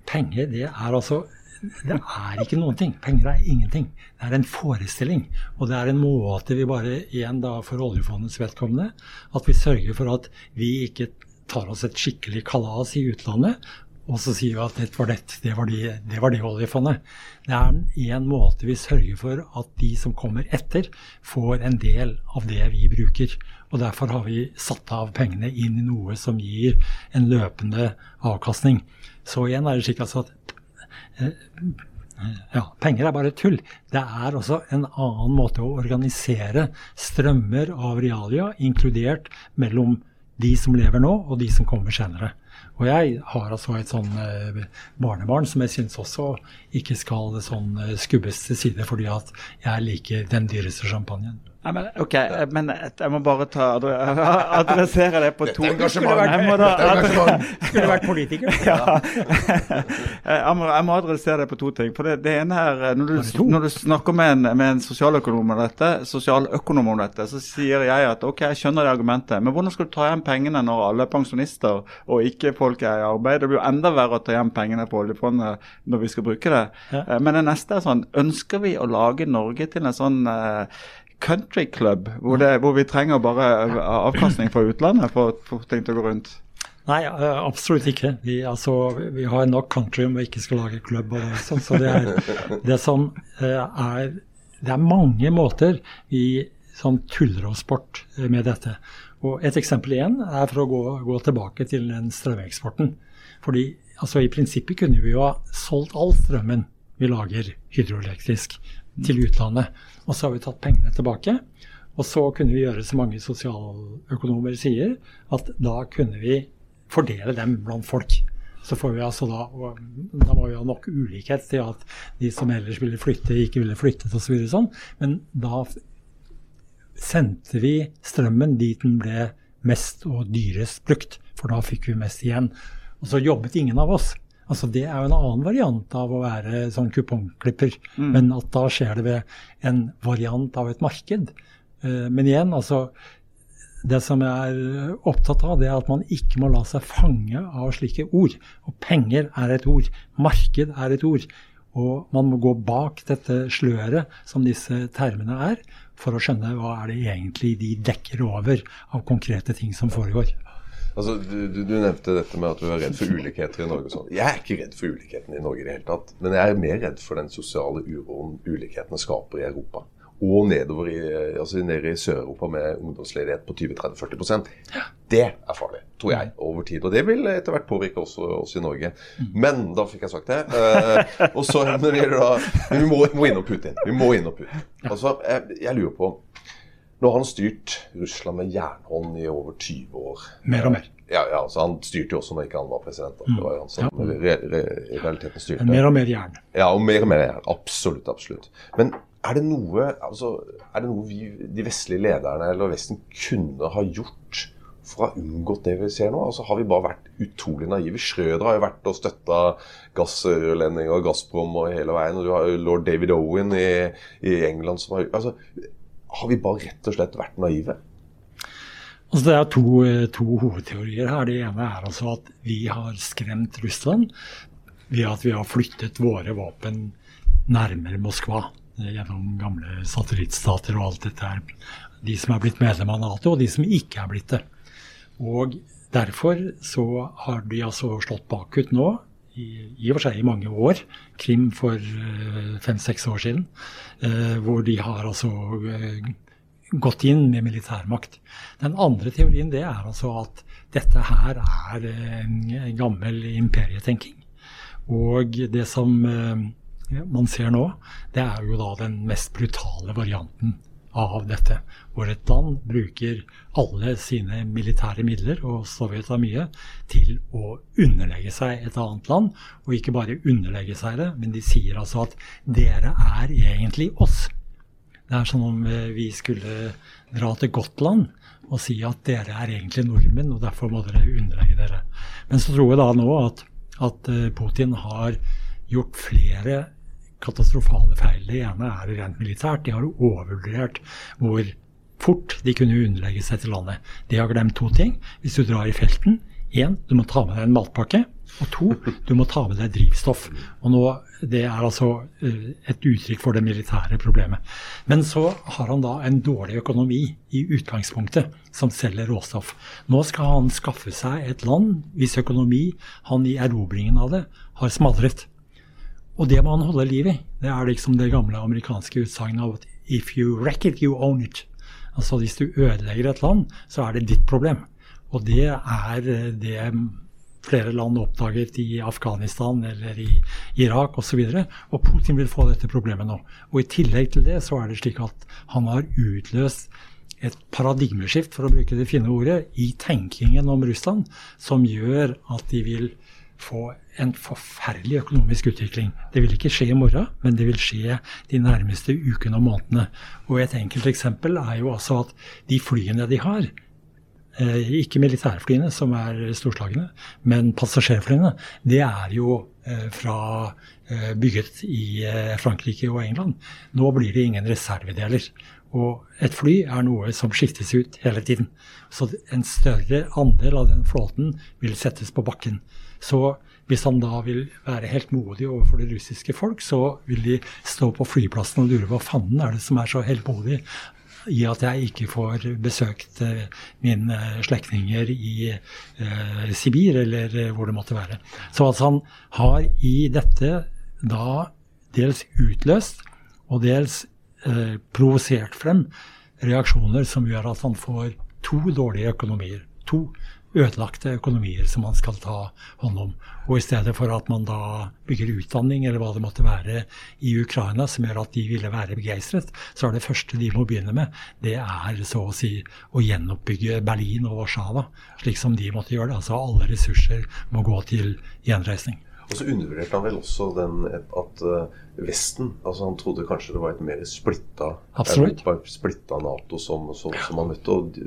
penger det er altså det er ikke noen ting. Penger er ingenting. Det er en forestilling. Og det er en måte vi bare, igjen da for oljefondets vedkommende, at vi sørger for at vi ikke tar oss et skikkelig kalas i utlandet, og så sier vi at det var det, det var det, det, var det oljefondet. Det er en måte vi sørger for at de som kommer etter, får en del av det vi bruker. Og Derfor har vi satt av pengene inn i noe som gir en løpende avkastning. Så igjen er det slik altså at eh, ja, penger er bare tull. Det er også en annen måte å organisere strømmer av realia, inkludert mellom de som lever nå, og de som kommer senere. Og jeg har altså et sånn eh, barnebarn som jeg syns også ikke skal sånn eh, skubbes til side fordi at jeg liker den dyreste champagnen. Nei, men, ok, men jeg må bare ta adressere det på to Dette skulle vært politiker. Ja. Jeg må, adressere det på to ting. For det, det ene her, når du, når du snakker med en, med en sosialøkonom om dette, sosialøkonom om dette, så sier jeg at ok, jeg skjønner det argumentet, men hvordan skal du ta igjen pengene når alle er pensjonister og ikke folk er i arbeid? Det blir jo enda verre å ta igjen pengene på oljefondet når vi skal bruke det. Ja. Eh, men det neste er sånn, ønsker vi å lage Norge til en sånn uh, country club, hvor, det, hvor, vi trenger bare avkastning fra utlandet for få ting til å gå rundt? Nei, absolutt ikke. Vi, altså, vi har nok country om vi ikke skal lage klubb. og sånn, så det er, det som er Det er mange måter vi som tuller oss bort med dette. Og Et eksempel igjen er for å gå, gå tilbake til den strømeksporten. Fordi altså, I prinsippet kunne vi jo ha solgt all strømmen vi lager hydroelektrisk til utlandet. Og så har vi tatt pengene tilbake. Og så kunne vi gjøre som mange sosialøkonomer sier, at da kunne vi fordele dem blant folk. Så får vi altså da Da må vi ha nok ulikhet til at de som ellers ville flytte, ikke ville flyttet osv. Så sånn. Men da sendte vi strømmen dit den ble mest og dyrest brukt, for da fikk vi mest igjen. Og så jobbet ingen av oss. Altså Det er jo en annen variant av å være sånn kupongklipper. Mm. Men at da skjer det ved en variant av et marked. Uh, men igjen, altså Det som jeg er opptatt av, det er at man ikke må la seg fange av slike ord. Og penger er et ord. Marked er et ord. Og man må gå bak dette sløret som disse termene er, for å skjønne hva er det egentlig de dekker over av konkrete ting som foregår. Altså, du, du, du, nevnte dette med at du er redd for ulikheter i Norge. Sånn. Jeg er ikke redd for ulikhetene i Norge i det hele tatt. Men jeg er mer redd for den sosiale uroen ulikhetene skaper i Europa. Og nedover i, altså nede i Sør-Europa med ungdomsledighet på 20-30-40% Det er farlig, tror jeg, over tid. Og det vil etter hvert påvirke også oss i Norge. Men da fikk jeg sagt det. Eh, og så når det gjelder da vi må, må innom Putin. Vi må innom Putin. Altså, jeg, jeg lurer på nå har han styrt Russland med jernhånd i over 20 år. Mer og mer. Ja, ja så Han styrte jo også når ikke han var president. Da. Det var han som ja. re, re, i realiteten styrte. Mer og mer jern. Ja, og mer og mer jern. Absolutt, absolutt. Men er det noe, altså, er det noe vi, de vestlige lederne eller Vesten kunne ha gjort for å ha unngått det vi ser nå? Altså, har vi bare vært utrolig naive? Schrøder har jo vært og støtta gassrørledninger og Gazprom og hele veien. Og du har jo lord David Owen i, i England som har altså, har vi bare rett og slett vært naive? Altså det er to, to, hovedteorier her. Det ene er altså at vi har skremt Russland ved at vi har flyttet våre våpen nærmere Moskva gjennom gamle satellittstater og alt dette her. De som er blitt medlem av Nato, og de som ikke er blitt det. Og derfor så har de altså slått bakut nå i, i og for seg i mange år. Krim for uh, fem-seks år siden. Uh, hvor de har altså uh, gått inn med militærmakt. Den andre teorien det er altså at dette her er en gammel imperietenking. Og det som man ser nå, det er jo da den mest brutale varianten av dette. Hvor et land bruker alle sine militære midler, og Sovjet har mye, til å underlegge seg et annet land. Og ikke bare underlegge seg det, men de sier altså at dere er egentlig oss. Det er som om eh, vi skulle dra til Gotland og si at dere er egentlig nordmenn, og derfor må dere underlegge dere. Men så tror jeg da nå at, at eh, Putin har gjort flere katastrofale feil. Det ene er rent militært. De har overvurdert hvor fort de kunne underlegge seg til landet. De har glemt to ting. Hvis du drar i felten, én, du må ta med deg en matpakke. Og to, du må ta med deg drivstoff. Og nå, Det er altså eh, et uttrykk for det militære problemet. Men så har han da en dårlig økonomi i utgangspunktet, som selger råstoff. Nå skal han skaffe seg et land hvis økonomi han i erobringen av det har smadret. Og det må han holde liv i. Det er liksom det gamle amerikanske utsagnet av at if you wreck it, you own it. Altså hvis du ødelegger et land, så er det ditt problem. Og det er det flere land oppdaget i Afghanistan eller i Irak osv. Og, så og Putin vil få dette problemet nå. Og i tillegg til det så er det slik at han har utløst et paradigmeskift, for å bruke det fine ordet, i tenkingen om Russland, som gjør at de vil få en forferdelig økonomisk utvikling. Det vil ikke skje i morgen, men det vil skje de nærmeste ukene og månedene. Og et enkelt eksempel er jo altså at de flyene de har, eh, ikke militærflyene som er storslagne, men passasjerflyene, det er jo eh, fra eh, bygget i Frankrike og England. Nå blir det ingen reservedeler. Og et fly er noe som skiftes ut hele tiden. Så en større andel av den flåten vil settes på bakken. Så hvis han da vil være helt modig overfor det russiske folk, så vil de stå på flyplassen og lure hva fanden er det som er så heltmodig i at jeg ikke får besøkt uh, mine slektninger i uh, Sibir, eller uh, hvor det måtte være. Så altså han har i dette da dels utløst og dels provosert frem reaksjoner som gjør at han får to dårlige økonomier. To ødelagte økonomier som man skal ta hånd om. Og i stedet for at man da bygger utdanning eller hva det måtte være i Ukraina som gjør at de ville være begeistret, så er det første de må begynne med, det er så å si å gjenoppbygge Berlin og Warszawa, slik som de måtte gjøre det. Altså alle ressurser må gå til gjenreisning. Og så undervurderte han vel også den at uh, Vesten altså Han trodde kanskje det var et mer splitta Europa, splitta Nato som, som, som han møtte. og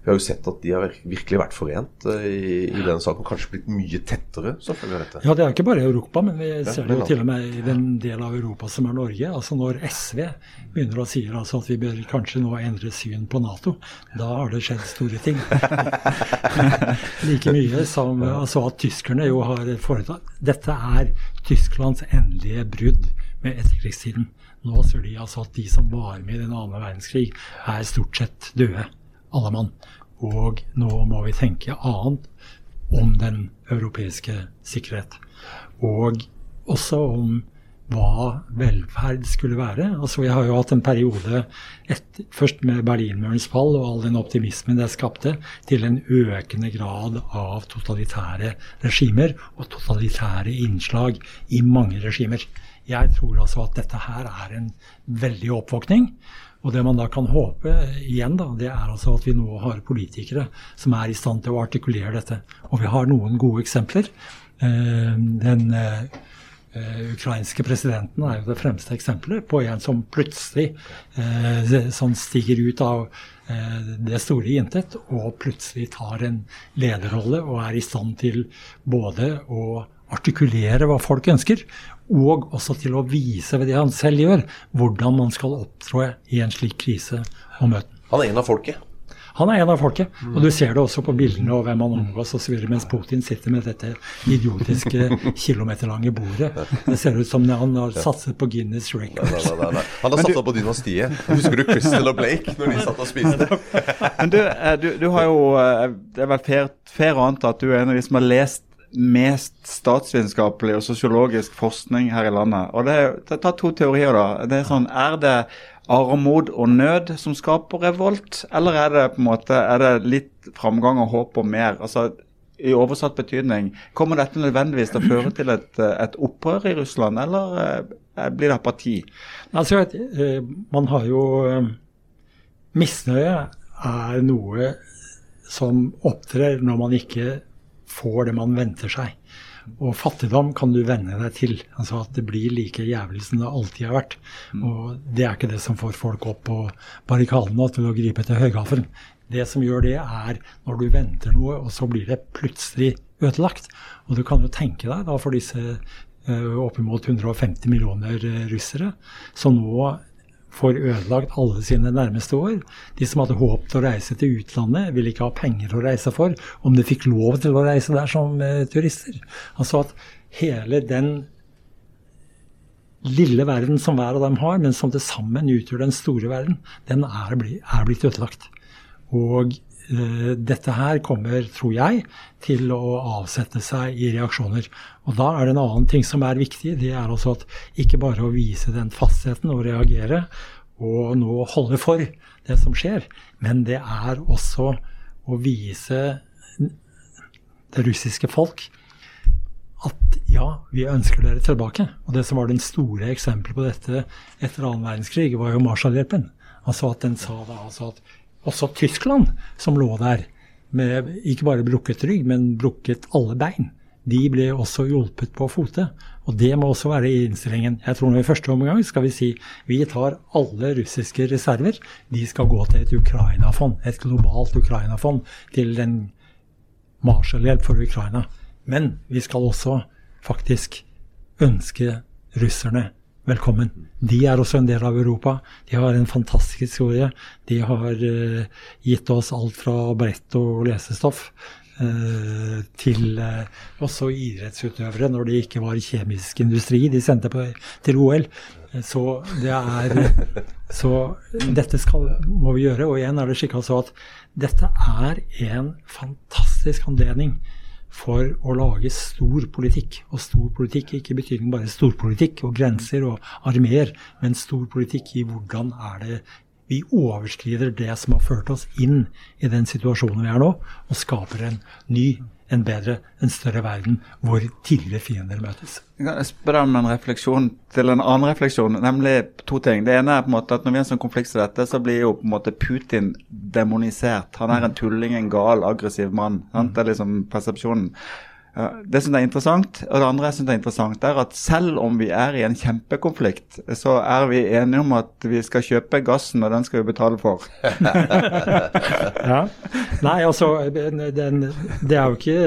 vi har jo sett at de har virkelig vært forent eh, i, i denne saken. Kanskje blitt mye tettere som følge av dette. Ja, det er ikke bare Europa, men vi ser det jo til og med i den del av Europa som er Norge. Altså Når SV begynner å si altså at vi bør kanskje nå endre syn på Nato, da har det skjedd store ting. like mye som altså at tyskerne jo har foretatt Dette er Tysklands endelige brudd med etterkrigstiden. Nå ser de altså at de som var med i den annen verdenskrig, er stort sett døde alle mann. Og nå må vi tenke annet om den europeiske sikkerhet. Og også om hva velferd skulle være. Altså, jeg har jo hatt en periode et, først med Berlinmurens fall og all den optimismen det skapte, til en økende grad av totalitære regimer og totalitære innslag i mange regimer. Jeg tror altså at dette her er en veldig oppvåkning. Og det man da kan håpe igjen, da, det er altså at vi nå har politikere som er i stand til å artikulere dette. Og vi har noen gode eksempler. Eh, den eh, ukrainske presidenten er jo det fremste eksempelet på en som plutselig sånn stiger ut av det store intet og plutselig tar en lederrolle og er i stand til både å artikulere hva folk ønsker, og også til å vise ved det han selv gjør, hvordan man skal opptrå i en slik krise og møte den. Han er en av folket? Han er en av folket. Og du ser det også på bildene og hvem han omgås osv. Mens Putin sitter med dette idiotiske kilometerlange bordet. Det ser ut som han har satset på Guinness record. Nei, nei, nei, Han har satsa på dynastiet. Husker du Crystal og Blake når de satt og spiste? Men du, eh, du, du har jo eh, Det er vel fair, fair å anta at du er en av de som har lest mest statsvitenskapelig og sosiologisk forskning her i landet. Og det, det tar to teorier, da. Det er sånn, er det armod og nød som skaper revolt, eller er det på en måte, er det litt framgang og håp og mer? Altså, I oversatt betydning, kommer dette nødvendigvis til å føre til et, et opprør i Russland, eller eh, blir det apati? Altså, eh, man har jo eh, misnøye er noe som opptrer når man ikke får det man venter seg. Og fattigdom kan du venne deg til. Altså at det blir like jævlig som det alltid har vært. Og det er ikke det som får folk opp på barrikadene til å gripe til høygaffelen. Det som gjør det, er når du venter noe, og så blir det plutselig ødelagt. Og du kan jo tenke deg da for disse uh, oppimot 150 millioner uh, russere som nå får ødelagt alle sine nærmeste år. De som hadde håpet å reise til utlandet, ville ikke ha penger å reise for om de fikk lov til å reise der som eh, turister. Altså at hele den lille verden som hver av dem har, men som til sammen utgjør den store verden, den er, bli, er blitt ødelagt. Og dette her kommer, tror jeg, til å avsette seg i reaksjoner. Og da er det en annen ting som er viktig. Det er altså at ikke bare å vise den fastheten og reagere og nå holde for det som skjer, men det er også å vise det russiske folk at ja, vi ønsker dere tilbake. Og det som var den store eksempelet på dette etter annen verdenskrig, var jo Marshallhjelpen. Altså at den sa da altså at også Tyskland, som lå der med ikke bare brukket rygg, men brukket alle bein, de ble også hjulpet på fote. Og det må også være i innstillingen. Jeg tror nå i første omgang skal vi si vi tar alle russiske reserver. De skal gå til et Ukraina-fond, et globalt Ukraina-fond, til en Marshall-hjelp for Ukraina. Men vi skal også faktisk ønske russerne velkommen. De er også en del av Europa. De har en fantastisk historie. De har uh, gitt oss alt fra brett og lesestoff uh, til uh, også idrettsutøvere når det ikke var kjemisk industri de sendte på, til OL. Så det er Så dette skal, må vi gjøre. Og igjen er det skikka så at dette er en fantastisk anledning for å lage stor politikk. Og stor politikk ikke i betydning bare storpolitikk og grenser og armeer, men stor politikk i hvordan er det vi overskrider det som har ført oss inn i den situasjonen vi er nå, og skaper en ny, en bedre, en større verden hvor tidligere fiender møtes. Jeg kan spørre om en refleksjon til en annen refleksjon, nemlig to ting. Det ene er på en måte at når vi har en sånn konflikt som dette, så blir jo på en måte Putin demonisert. Han er en tulling, en gal, aggressiv mann. Sant? Det er liksom persepsjonen. Det som er interessant, og det andre jeg synes er interessant, er at selv om vi er i en kjempekonflikt, så er vi enige om at vi skal kjøpe gassen, og den skal vi betale for. ja. Nei, altså, den, det er jo ikke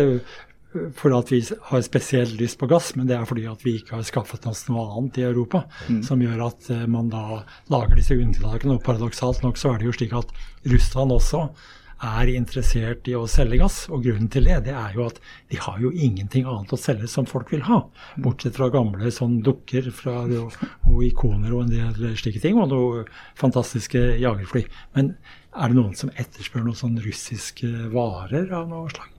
fordi at vi har spesielt lyst på gass, men det er fordi at vi ikke har skaffet oss noe annet i Europa mm. som gjør at man da lager disse unntakene. Og paradoksalt nok så er det jo slik at Russland også er interessert i å selge gass. Og grunnen til det, det er jo at de har jo ingenting annet å selge som folk vil ha. Bortsett fra gamle sånn dukker fra, og, og, ikoner og en del slike ting, og noen fantastiske jagerfly. Men er det noen som etterspør noen sånn russiske varer av noe slag?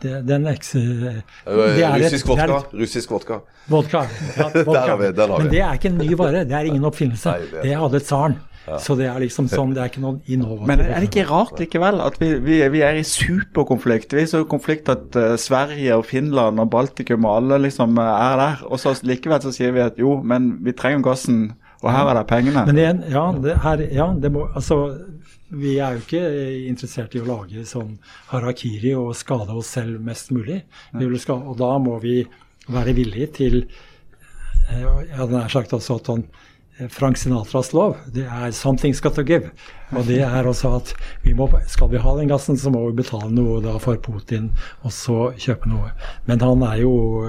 Det, den ekse, det russisk, vodka, russisk vodka. Vodka. Ja, vodka. vi, Men det er ikke en ny vare. Det er ingen oppfinnelse. Nei, det, det hadde tsaren. Så det er liksom sånn, det er ikke noen innovativt. Men er det ikke rart likevel at vi, vi, vi er i superkonflikt? Vi er så konflikt at uh, Sverige og Finland og Baltikum og alle liksom uh, er der. Og så likevel så sier vi at jo, men vi trenger gassen, og her er det pengene. Men igjen, ja, det, her, ja, det må, altså vi er jo ikke interessert i å lage sånn harakiri og skade oss selv mest mulig. Skade, og da må vi være villige til ja, Jeg hadde nær sagt også at sånn Frank Sinatras lov. Det er 'something's got to give'. Og det er også at vi må, skal vi ha den gassen, så må vi betale noe da for Putin, og så kjøpe noe. Men han er jo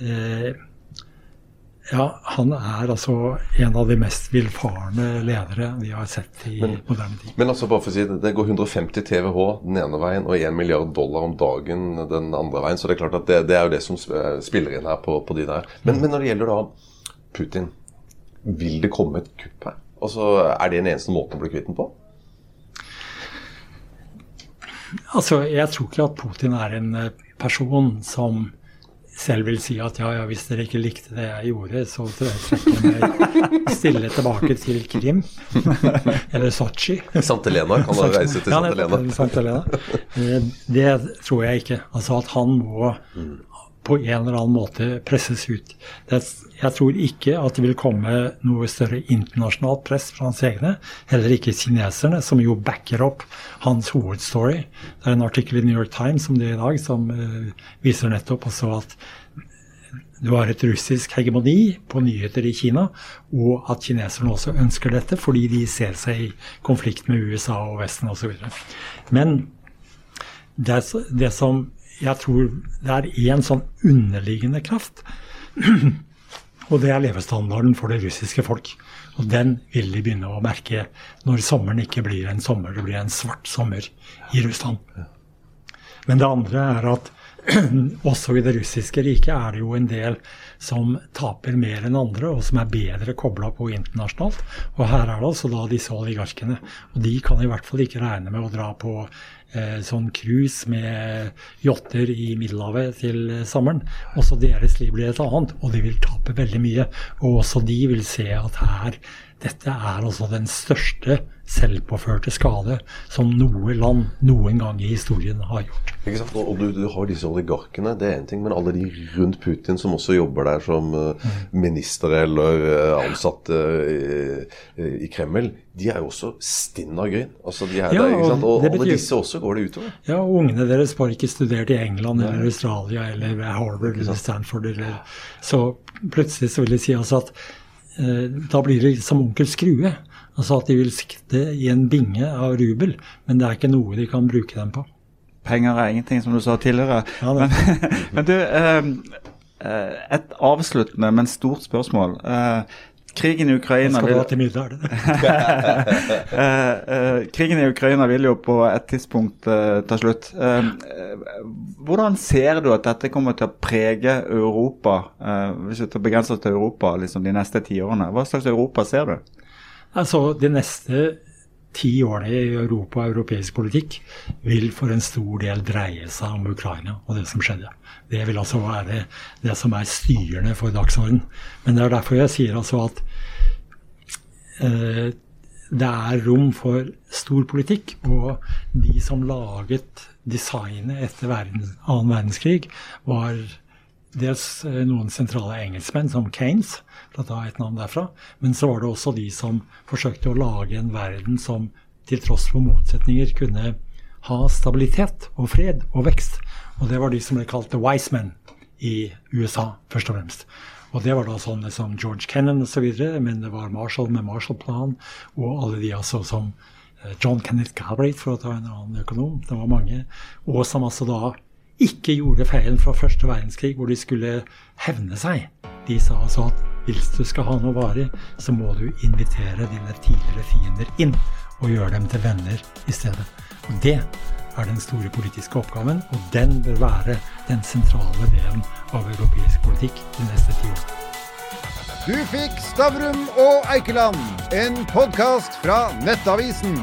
eh, Ja, han er altså en av de mest villfarne ledere vi har sett i men, moderne tid. Men altså bare for å si det, det går 150 TWh den ene veien og 1 milliard dollar om dagen den andre veien. Så det er klart at det, det er jo det som spiller inn her på, på de der. Men, men når det gjelder da Putin vil det komme et kupp her? Altså, Er det den eneste måten å bli kvitt den på? Altså, Jeg tror ikke at Putin er en eh, person som selv vil si at ja, ja, hvis dere ikke likte det jeg gjorde, så trekker jeg meg stille tilbake til Krim. Eller Sotsji. Sant Helena? Kan da reise til Sant Helena? Sant Helena. Eh, det tror jeg ikke. Altså at han må på en eller annen måte presses ut. Jeg tror ikke at det vil komme noe større internasjonalt press fra hans egne. Heller ikke kineserne, som jo backer opp hans hovedstory. Det er en artikkel i New York Times om det i dag som uh, viser nettopp også at du har et russisk hegemoni på nyheter i Kina, og at kineserne også ønsker dette fordi de ser seg i konflikt med USA og Vesten osv. Men det, det som jeg tror det er én sånn underliggende kraft. Og det er levestandarden for det russiske folk. Og den vil de begynne å merke når sommeren ikke blir en sommer, det blir en svart sommer i Russland. Men det andre er at også i det russiske riket er det jo en del som taper mer enn andre, og som er bedre kobla på internasjonalt. Og her er det altså da disse oligarkene. Og de kan i hvert fall ikke regne med å dra på sånn cruise med yachter i Middelhavet til sommeren. Også deres liv blir et annet, og de vil tape veldig mye. Og også de vil se at her dette er altså den største selvpåførte skade som noe land noen gang i historien har gjort. Ikke sant? Og du, du har disse oligarkene, det er én ting, men alle de rundt Putin som også jobber der som uh, minister eller uh, ansatte uh, i Kreml, de er jo også stinn av gryn. Altså, de er ja, der, ikke sant? Og, betyr, alle disse også går det utover. Ja, og ungene deres får ikke studert i England eller Australia eller Harvard eller Stanford. Eller, så plutselig så vil de si altså at da blir det som onkel Skrue. Altså at de vil sikte i en binge av rubel, men det er ikke noe de kan bruke dem på. Penger er ingenting, som du sa tidligere. Ja, men, men, du, eh, eh, et avsluttende, men stort spørsmål. Eh, krigen i Ukraina vil... middag, det det? krigen i Ukraina vil jo på et tidspunkt ta slutt. hvordan ser du at dette kommer til å prege Europa, hvis du begrenser til Europa liksom de neste ti årene? Hva slags Europa ser du? Altså, De neste ti årene i Europa og europeisk politikk vil for en stor del dreie seg om Ukraina og det som skjedde. Det vil altså være det som er styrende for dagsorden. Men det er derfor jeg sier altså at eh, det er rom for stor politikk. Og de som laget designet etter verden, annen verdenskrig, var dels eh, noen sentrale engelskmenn, som Kanes, for å ta et navn derfra. Men så var det også de som forsøkte å lage en verden som til tross for motsetninger kunne ha stabilitet og fred og vekst. Og det var de som ble kalt the wise men i USA, først og fremst. Og det var da sånne som George Kennan osv., men det var Marshall med Marshall-plan, og alle de altså som eh, John Kenneth Galbraith, for å ta en annen økonom. Det var mange. Og som altså da ikke gjorde feilen fra første verdenskrig, hvor de skulle hevne seg. De sa altså at hvis du skal ha noe varig, så må du invitere dine tidligere fiender inn og gjøre dem til venner i stedet. Og Det er den store politiske oppgaven, og den bør være den sentrale delen av europeisk politikk de neste ti årene. Du fikk Stavrum og Eikeland, en podkast fra Nettavisen.